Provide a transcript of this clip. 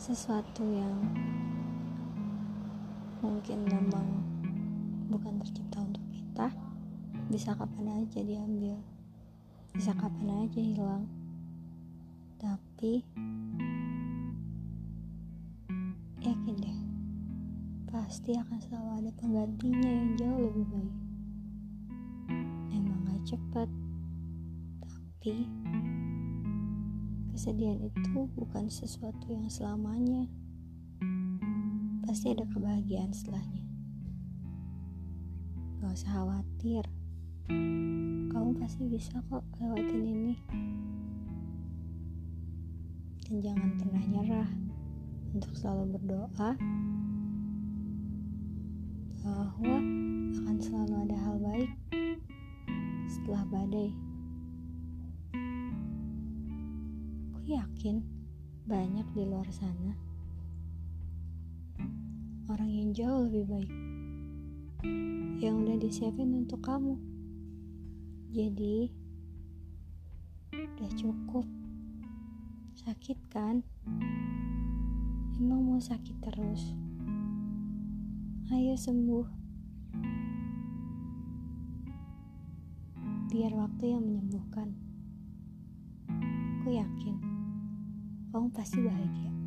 sesuatu yang mungkin memang bukan tercipta untuk kita bisa kapan aja diambil. Bisa kapan aja hilang. Tapi yakin deh pasti akan selalu ada penggantinya yang jauh lebih baik. Emang gak cepat tapi kesedihan itu bukan sesuatu yang selamanya. Pasti ada kebahagiaan setelahnya. Gak usah khawatir. Kamu pasti bisa kok lewatin ini. Dan jangan pernah nyerah untuk selalu berdoa bahwa Aku yakin banyak di luar sana orang yang jauh lebih baik yang udah disiapin untuk kamu. Jadi, udah cukup. Sakit kan? Emang mau sakit terus? Ayo sembuh. Biar waktu yang menyembuhkan. Aku yakin kamu pasti bahagia.